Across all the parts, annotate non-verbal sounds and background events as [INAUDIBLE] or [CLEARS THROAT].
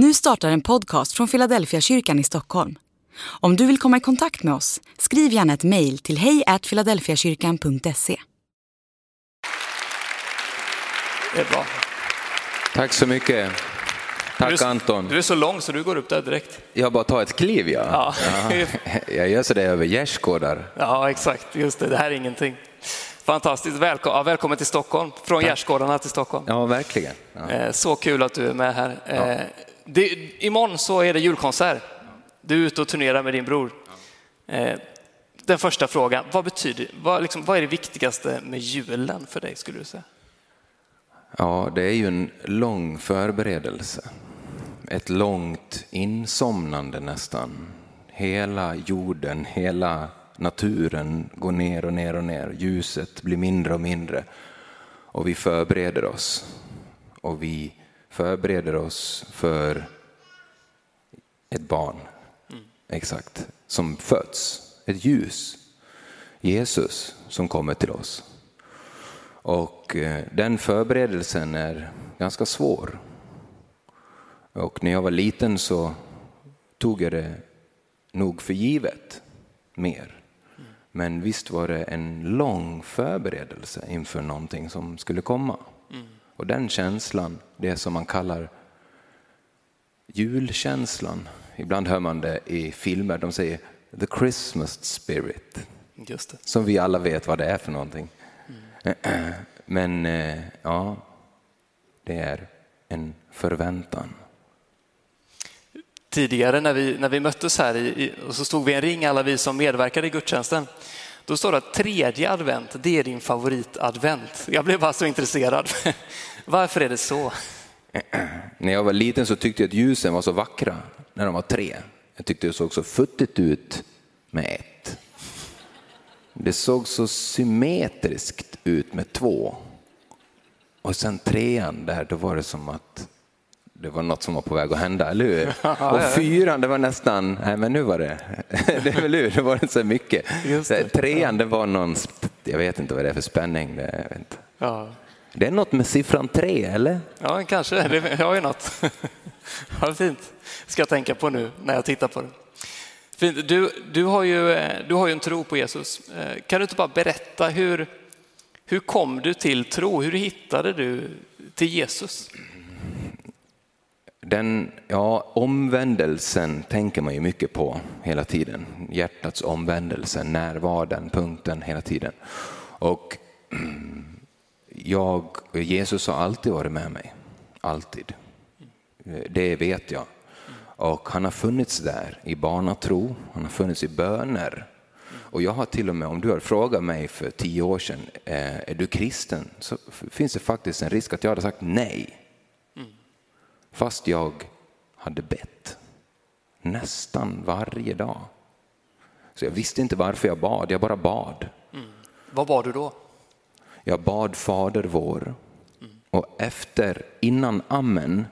Nu startar en podcast från Philadelphia kyrkan i Stockholm. Om du vill komma i kontakt med oss, skriv gärna ett mejl till hejfiladelfiakyrkan.se. Det är bra. Tack så mycket. Tack du, är, Anton. Du är så lång så du går upp där direkt. Jag bara tar ett kliv ja. Ja. Ja. Jag gör så det över gärdsgårdar. Ja, exakt. Just det, det här är ingenting. Fantastiskt. Välkom ja, välkommen till Stockholm, från gärdsgårdarna till Stockholm. Ja, verkligen. Ja. Eh, Så kul att du är med här. Det, imorgon så är det julkonsert. Du är ute och turnerar med din bror. Eh, Den första frågan, vad betyder, vad, liksom, vad är det viktigaste med julen för dig skulle du säga? ja, det är ju en lång förberedelse. Ett långt insomnande nästan. Hela jorden, hela naturen går ner och ner och ner. Ljuset blir mindre och mindre. Och vi förbereder oss. Och vi förbereder oss för ett barn. Exakt. Som föds. Ett ljus. Jesus som kommer till oss. Och eh, den förberedelsen är ganska svår. Och när jag var liten så tog jag det nog för givet mer. Men visst var det en lång förberedelse inför någonting som skulle komma. Och den känslan, det som man kallar julkänslan. Ibland hör man det i filmer, de säger the Christmas spirit. Som vi alla vet vad det är för någonting. [CLEARS THROAT] Men eh, ja, det är en förväntan. Tidigare när vi, när vi möttes här i, och så stod vi i en ring alla vi som medverkade i gudstjänsten. Då står det att tredje advent, det är din favoritadvent. Jag blev bara så intresserad. [LAUGHS] Varför är det så? [CLEARS THROAT] När jag var liten så tyckte jag att ljusen var så vackra när de var tre. Jag tyckte det såg så futtigt ut med ett. Det såg så symmetriskt ut med två. Och sen trean där, då var det som att det var något som var på väg att hända, eller hur? [LAUGHS] Och fyran, det var nästan, nej men nu var det, [LAUGHS] det är väl hur, det var inte så mycket. Det. Trean, det var någon, jag vet inte vad det är för spänning. Det, jag vet. Ja, det är något med siffran tre, eller? ja kanske. Det har ju något. [LAUGHS] Ja, fint. ska jag tänka på nu när jag tittar på det. Fint. Du, du, har ju, eh, du har ju en tro på Jesus. Eh, Kan du inte bara berätta hur, hur kom du till tro? Hur hittade du till Jesus? Den, ja, omvändelsen tänker man ju mycket på hela tiden. Hjärtats omvändelse, när var den punkten hela tiden? Och [CLEARS THROAT] jag, Jesus har alltid varit med mig. Alltid. Det vet jag. Och han har funnits där i barnatro, han har funnits i böner. Och jag har till och med, om du har frågat mig för tio år sedan, eh, är du kristen? Så finns det faktiskt en risk att jag hade sagt nej. Fast jag hade bett nästan varje dag. Så jag visste inte varför jag bad, jag bara bad. Vad var du då? Jag bad Fader vår och efter, innan amen,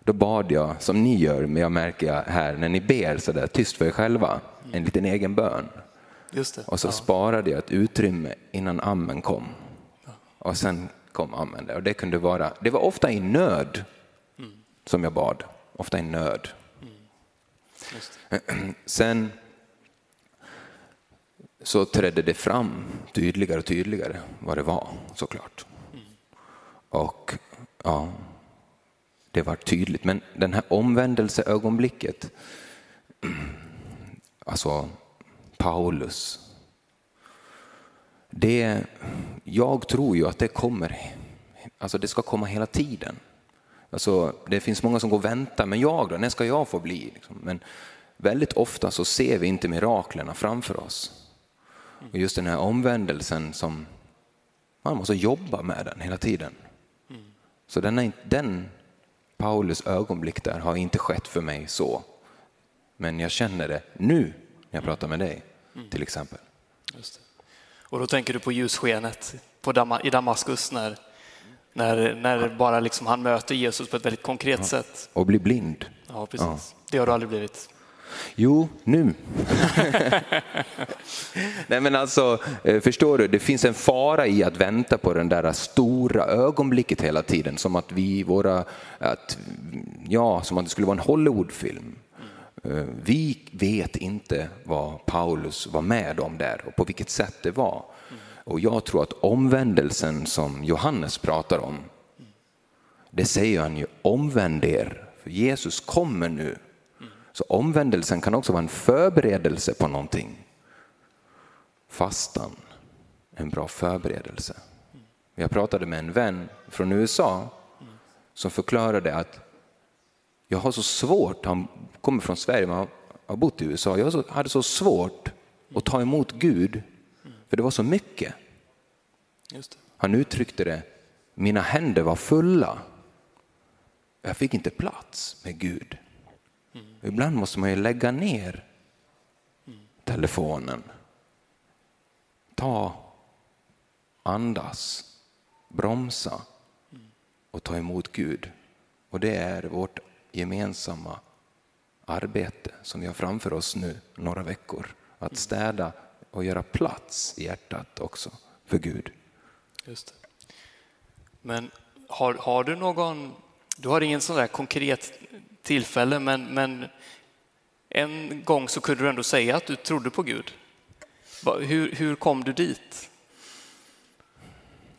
då bad jag som ni gör, men jag märker här när ni ber så där tyst för er själva, en liten egen bön. Och så sparade jag ett utrymme innan amen kom. Och sen kom amen där. Och det kunde vara, det var ofta i nöd som jag bad. Ofta i nöd. Just [CLEARS THROAT] Sen så trädde det fram tydligare och tydligare vad det var såklart. Och ja, det var tydligt. Men den här omvändelseögonblicket, [CLEARS THROAT] alltså Paulus, det, jag tror ju att det kommer, alltså det ska komma hela tiden. Alltså, det finns många som går och väntar, men jag då, när ska jag få bli? Liksom. Men väldigt ofta så ser vi inte miraklerna framför oss. Och just den här omvändelsen som man måste jobba med den hela tiden. Så den, är, den Paulus ögonblick där har inte skett för mig så. Men jag känner det nu när jag pratar med dig till exempel. Och då tänker du på ljusskenet på Dama, i Damaskus när, när, när bara liksom han möter Jesus på ett väldigt konkret sätt. Och bli blind. Ja, precis. Det har du aldrig blivit. Jo, nu. [LAUGHS] Nej men alltså, eh, förstår du, det finns en fara i att vänta på den där stora ögonblicket hela tiden. Som att vi, våra, att, ja, som att det skulle vara en Hollywoodfilm. Eh, vi vet inte vad Paulus var med om där och på vilket sätt det var. Och jag tror att omvändelsen som Johannes pratar om, det säger han ju omvänd er, för Jesus kommer nu. Så omvändelsen kan också vara en förberedelse på någonting. Fastan, en bra förberedelse. Jag pratade med en vän från USA som förklarade att jag har så svårt, han kommer från Sverige men har bott i USA, jag hade så svårt att ta emot Gud för det var så mycket. Han uttryckte det, mina händer var fulla. Jag fick inte plats med Gud. Mm. Ibland måste man ju lägga ner telefonen. Ta, andas, bromsa och ta emot Gud. Och det är vårt gemensamma arbete som vi har framför oss nu några veckor. Att städa och göra plats i hjärtat också för Gud. Just det. Men har, har du någon, du har ingen sån där konkret tillfälle, men, men en gång så kunde du ändå säga att du trodde på Gud. Hur, hur kom du dit?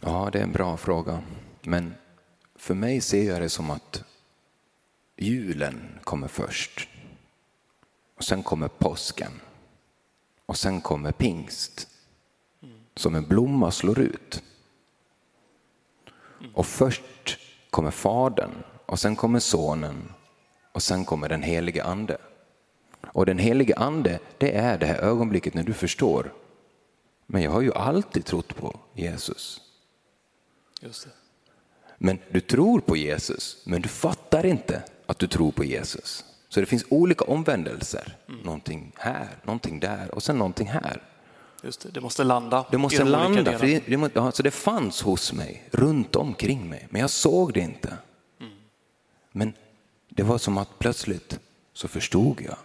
Ja, det är en bra fråga. Men för mig ser jag det som att julen kommer först. Och sen kommer påsken. Och sen kommer pingst. Som en blomma slår ut. Och först kommer Fadern och sen kommer Sonen och sen kommer den helige Ande. Och den helige Ande, det är det här ögonblicket när du förstår. Men jag har ju alltid trott på Jesus. Men du tror på Jesus, men du fattar inte att du tror på Jesus. Så det finns olika omvändelser. Mm. Någonting här, någonting där och sen någonting här. Just det, det måste landa. Det måste landa, för det, det, ja, så det fanns hos mig, runt omkring mig, men jag såg det inte. Mm. Men det var som att plötsligt så förstod jag.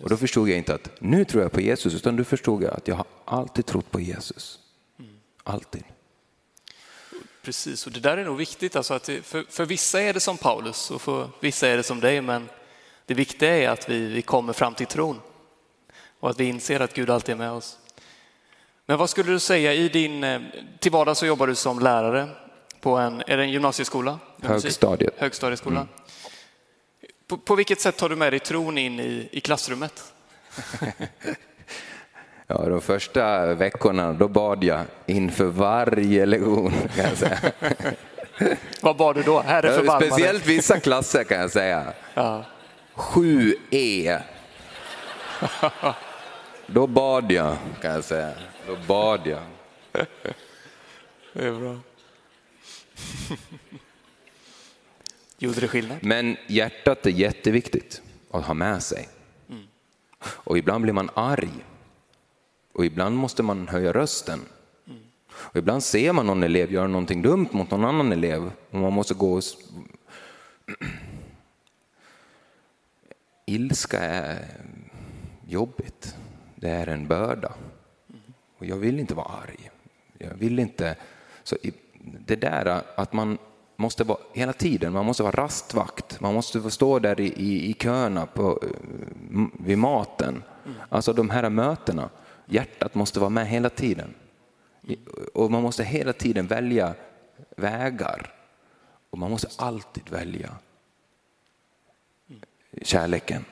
Och då förstod jag inte att nu tror jag på Jesus, utan då förstod jag att jag har alltid trott på Jesus. Mm. Alltid. Precis, och det där är nog viktigt. Alltså att det, för, för vissa är det som Paulus och för vissa är det som dig, men det viktiga är att vi, vi kommer fram till tron och att vi inser att Gud alltid är med oss. Men vad skulle du säga i din, eh, till vardags så jobbar du som lärare på en, är det en gymnasieskola? Högstadiet. Högstadieskola. Mm. På, på, vilket sätt tar du med dig tron in i, i klassrummet? [LAUGHS] ja, de första veckorna då bad jag inför varje lektion. Kan jag säga. [LAUGHS] Vad bad du då? Herre förbarmade. Speciellt vissa klasser kan jag säga. Ja. 7E. Då bad jag, kan jag säga. Då bad jag. Det är bra. Gjorde det skillnad? Men hjärtat är jätteviktigt att ha med sig. Mm. Och ibland blir man arg. Och ibland måste man höja rösten. Och ibland ser man någon elev göra någonting dumt mot någon annan elev och man måste gå och... Ilska är jobbigt. Det är en börda. Och jag vill inte vara arg. Jag vill inte... Så det där att man måste vara hela tiden, man måste vara rastvakt. Man måste få stå där i, i, i köerna på, eh, vid maten. Alltså de här mötena. Hjärtat måste vara med hela tiden. Och man måste hela tiden välja vägar. Och man måste alltid välja kärleken.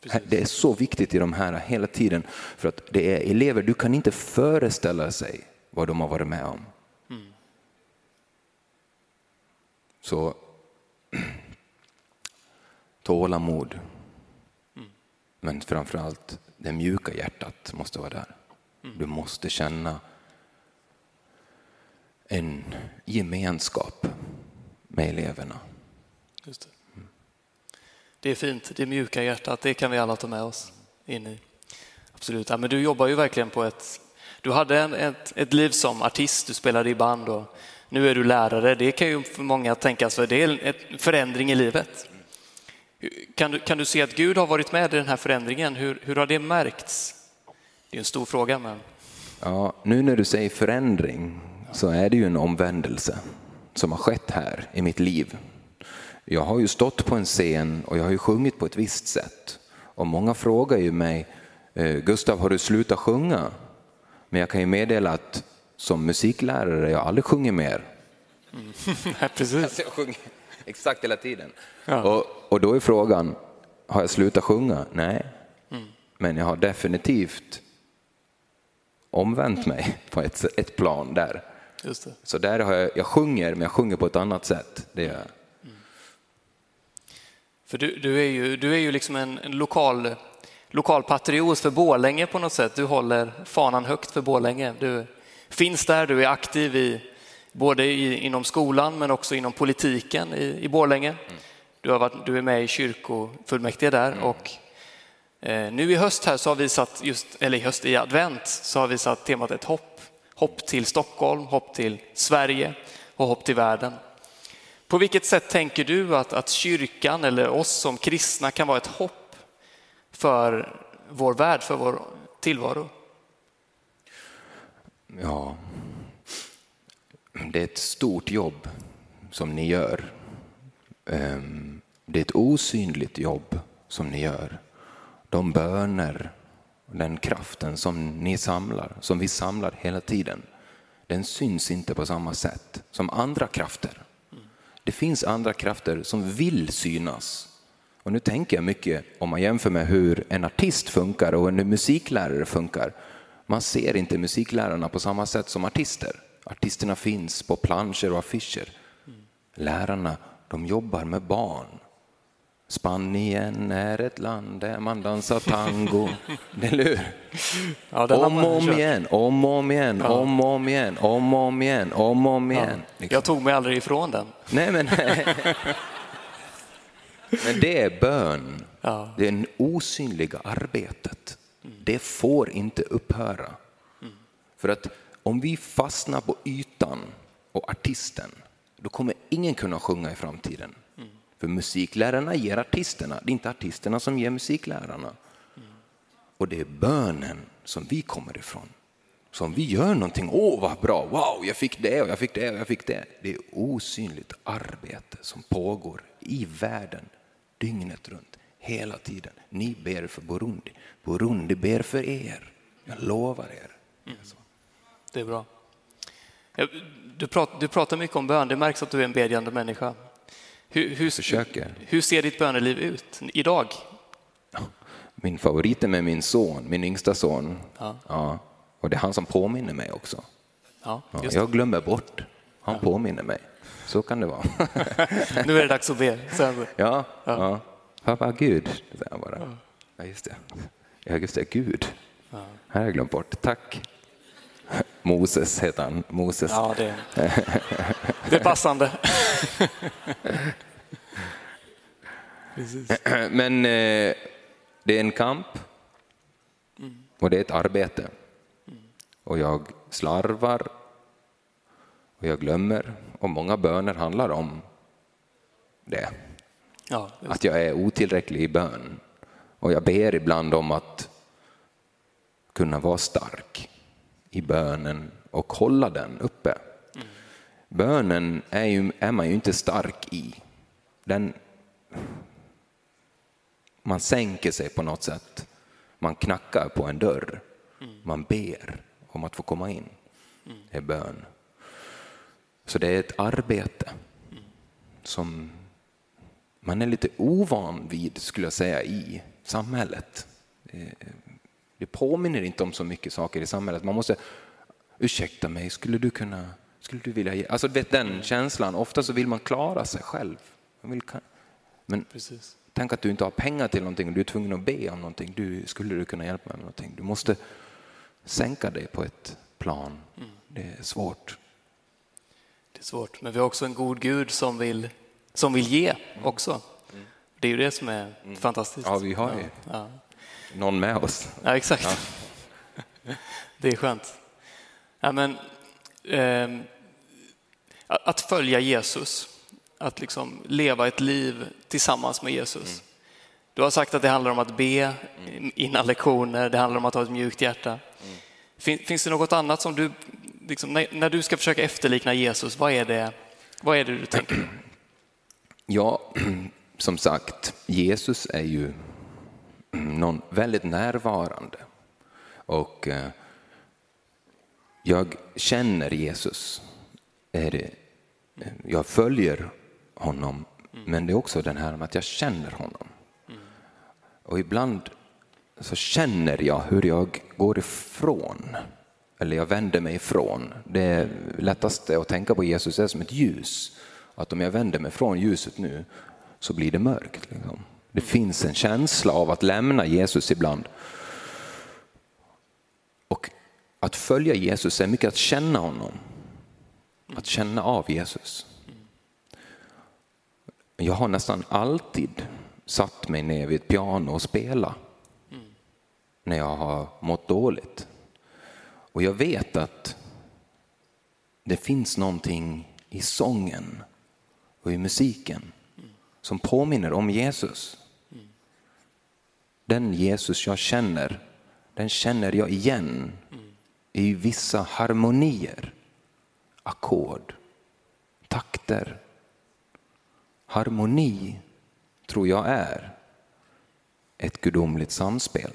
Precis. Det är så viktigt i de här hela tiden. För att det är elever, du kan inte föreställa sig vad de har varit med om. Mm. Så [CLEARS THROAT] tålamod. Mm. Men framförallt det mjuka hjärtat måste vara där. Du måste känna en gemenskap med eleverna. Just det. Det är fint, det mjuka hjärtat, det kan vi alla ta med oss in i. Absolut, ja, men du jobbar ju verkligen på ett... Du hade en, ett, ett liv som artist, du spelade i band och nu är du lärare. Det kan ju för många tänkas för det är en förändring i livet. Kan du, kan du se att Gud har varit med i den här förändringen? Hur, hur har det märkts? Det är en stor fråga. Men... Ja, nu när du säger förändring så är det ju en omvändelse som har skett här i mitt liv. Jag har ju stått på en scen och jag har ju sjungit på ett visst sätt. Och många frågar ju mig, eh, Gustav har du slutat sjunga? Men jag kan ju meddela att som musiklärare jag aldrig sjungit mer. Mm. [LAUGHS] Precis. Alltså jag sjunger exakt hela tiden. Ja. Och, och då är frågan, har jag slutat sjunga? Nej. Mm. Men jag har definitivt omvänt mig på ett, ett plan där. Så där har jag, jag sjunger, men jag sjunger på ett annat sätt. Det gör mm. För du, du, är ju, du är ju liksom en, en lokal, lokal patriot för Bålänge på något sätt. Du håller fanan högt för Bålänge. Du finns där, du är aktiv i, både i, inom skolan men också inom politiken i, i Borlänge. Mm. Du, har varit, du är med i kyrkofullmäktige där mm. och eh, nu i höst här så har vi satt, just, eller i höst i advent, så har vi satt temat ett hopp. Hopp till Stockholm, hopp till Sverige och hopp till världen. På vilket sätt tänker du att, att kyrkan eller oss som kristna kan vara ett hopp för vår värld, för vår tillvaro? Ja, det är ett stort jobb som ni gör. Ehm, det är ett osynligt jobb som ni gör. De böner, den kraften som ni samlar, som vi samlar hela tiden, den syns inte på samma sätt som andra krafter. Det finns andra krafter som vill synas. Och nu tänker jag mycket, om man jämför med hur en artist funkar och en musiklärare funkar. Man ser inte musiklärarna på samma sätt som artister. Artisterna finns på planscher och affischer. Lärarna, de jobbar med barn. Spanien är ett land där man dansar tango. [LAUGHS] Eller hur? Ja, om och om igen, om och om igen, ja. om och om igen, om och om igen, om och om igen. Ja. Jag tog mig aldrig ifrån den. Nej, men, [LAUGHS] men det är bön. Ja. Det är det osynliga arbetet. Det får inte upphöra. Mm. För att om vi fastnar på ytan och artisten, då kommer ingen kunna sjunga i framtiden. Mm. För musiklärarna ger artisterna, det är inte artisterna som ger musiklärarna. Mm. Och det är bönen som vi kommer ifrån. Så om vi gör någonting, åh vad bra, wow, jag fick det och jag fick det och jag fick det. Det är osynligt arbete som pågår i världen dygnet runt, hela tiden. Ni ber för Burundi, Burundi ber för er. Jag lovar er. Mm. Det är bra. Du pratar, du pratar mycket om bön, det märks att du är en bedjande människa. Hur, hur, hur ser ditt böneliv ut idag? Min favorit är med min son, min yngsta son. Ja. ja. Och det är han som påminner mig också. Ja, ja, jag glömmer bort, han påminner mig. Så kan det vara. [LAUGHS] nu är det dags att be. Ja, ja. Pappa Gud, han bara. Ja, just det. Ja, just det, Gud. Ja. Här har jag glömt bort. Tack. Moses heter han. Moses. Ja, det, det är passande. [LAUGHS] Men eh, det är en kamp och det är ett arbete. Och jag slarvar och jag glömmer. Och många böner handlar om det. Ja, att jag är otillräcklig i bön. Och jag ber ibland om att kunna vara stark i bönen och hålla den uppe. Mm. Bönen är, ju, är man ju inte stark i. Den, man sänker sig på något sätt. Man knackar på en dörr. Mm. Man ber om att få komma in. Mm. Det är bön. Så det är ett arbete som man är lite ovan vid, skulle jag säga, i samhället. Eh, det påminner inte om så mycket saker i samhället. Man måste, ursäkta mig, skulle du kunna, skulle du vilja ge? Alltså vet, den känslan, ofta så vill man klara sig själv. Vill, men Precis. tänk att du inte har pengar till någonting och du är tvungen att be om någonting. Du, skulle du kunna hjälpa mig med någonting? Du måste sänka dig på ett plan. Mm. Det är svårt. Det är svårt, men vi har också en god Gud som vill, som vill ge också. Mm. Det är ju det som är mm. fantastiskt. Ja, vi har ju. Ja någon med oss. Ja, exakt. Ja. Det är skönt. Ja, men, eh, att följa Jesus, att liksom leva ett liv tillsammans med Jesus. Du har sagt att det handlar om att be innan lektioner, det handlar om att ha ett mjukt hjärta. Fin, finns det något annat som du, liksom, när, när, du ska försöka efterlikna Jesus, vad är det, vad är det du tänker Ja, [CLEARS THROAT] som sagt, Jesus är ju någon väldigt närvarande. Och eh, jag känner Jesus. Jag följer honom, men det är också den här med att jag känner honom. Och ibland så känner jag hur jag går ifrån, eller jag vänder mig ifrån. Det lättaste att tänka på Jesus är som ett ljus. Att om jag vänder mig från ljuset nu så blir det mörkt. Liksom. Det finns en känsla av att lämna Jesus ibland. Och att följa Jesus är mycket att känna honom. Att känna av Jesus. Jag har nästan alltid satt mig ner vid ett piano och spelat när jag har mått dåligt. Och jag vet att det finns någonting i sången och i musiken som påminner om Jesus. Den Jesus jag känner, den känner jag igen i vissa harmonier, ackord, takter. Harmoni tror jag är ett gudomligt samspel.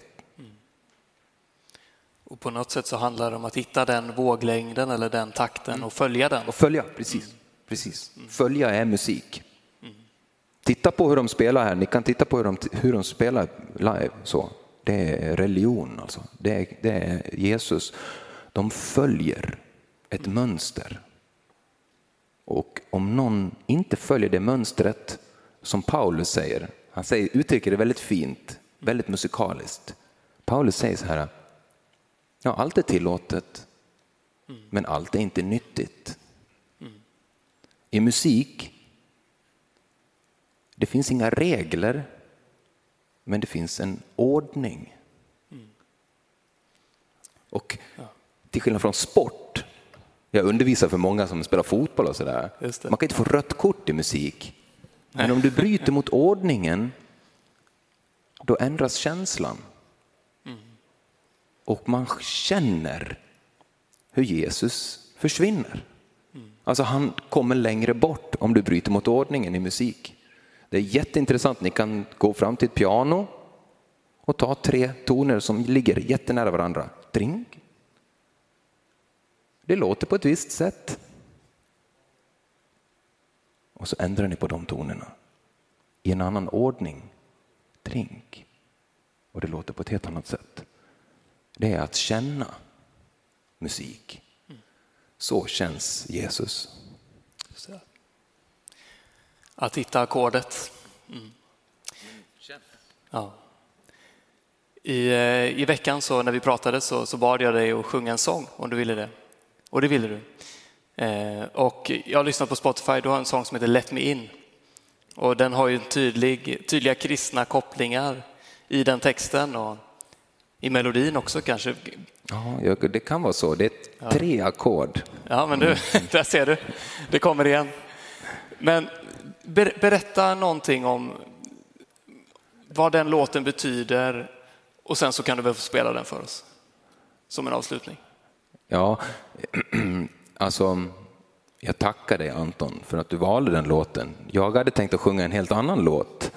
Och på något sätt så handlar det om att hitta den våglängden eller den takten och följa den. Och följa, precis. precis. Följa är musik. Titta på hur de spelar här, ni kan titta på hur de, hur de spelar live. Så. Det är religion alltså. Det är, det är Jesus. De följer ett mönster. Och om någon inte följer det mönstret, som Paulus säger, han säger, uttrycker det väldigt fint, väldigt musikaliskt. Paulus säger så här, ja allt är tillåtet, men allt är inte nyttigt. I musik, det finns inga regler, men det finns en ordning. Och till skillnad från sport, jag undervisar för många som spelar fotboll och sådär, man kan inte få rött kort i musik. Men om du bryter [LAUGHS] mot ordningen, då ändras känslan. Och man känner hur Jesus försvinner. Alltså han kommer längre bort om du bryter mot ordningen i musik. Det är jätteintressant, ni kan gå fram till ett piano och ta tre toner som ligger jättenära varandra. Drink. Det låter på ett visst sätt. Och så ändrar ni på de tonerna i en annan ordning. Drink. Och det låter på ett helt annat sätt. Det är att känna musik. Så känns Jesus. Att hitta ackordet. Mm. Ja. I, eh, I veckan så när vi pratade så, så bad jag dig att sjunga en sång om du ville det. Och det ville du. Eh, och jag har lyssnat på Spotify, du har en sång som heter Let Me In. Och den har ju tydlig, tydliga kristna kopplingar i den texten och i melodin också kanske. Ja, det kan vara så. Det är tre ackord. Ja, men du, [LAUGHS] där ser du. Det kommer igen. Men berätta någonting om vad den låten betyder och sen så kan du väl få spela den för oss som en avslutning. Ja, [CLEARS THROAT] alltså jag tackar dig Anton för att du valde den låten. Jag hade tänkt att sjunga en helt annan låt,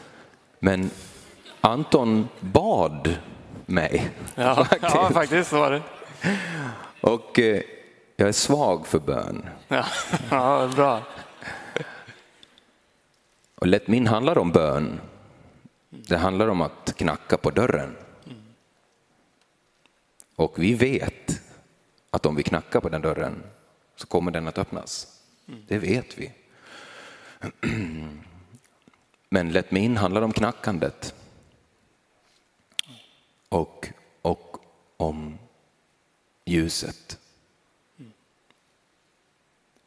men Anton bad mig. Ja, faktiskt, [LAUGHS] ja, faktiskt så var det. Och eh, jag är svag för bön. Ja, [LAUGHS] ja bra. Och Let Min handlar om bön. Det handlar om att knacka på dörren. Och vi vet att om vi knackar på den dörren så kommer den att öppnas. Det vet vi. [CLEARS THROAT] Men Let Me In handlar om knackandet. Och, och om ljuset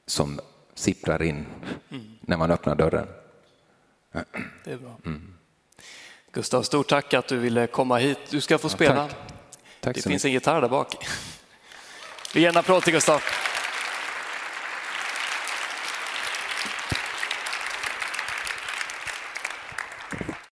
som sipprar in när man öppnar dörren. Det är bra. Mm. Gustav, stort tack att du ville komma hit. Du ska få spela. Ja, tack. Tack det finns mycket. en gitarr där bak. Vi ger en applåd till Gustav.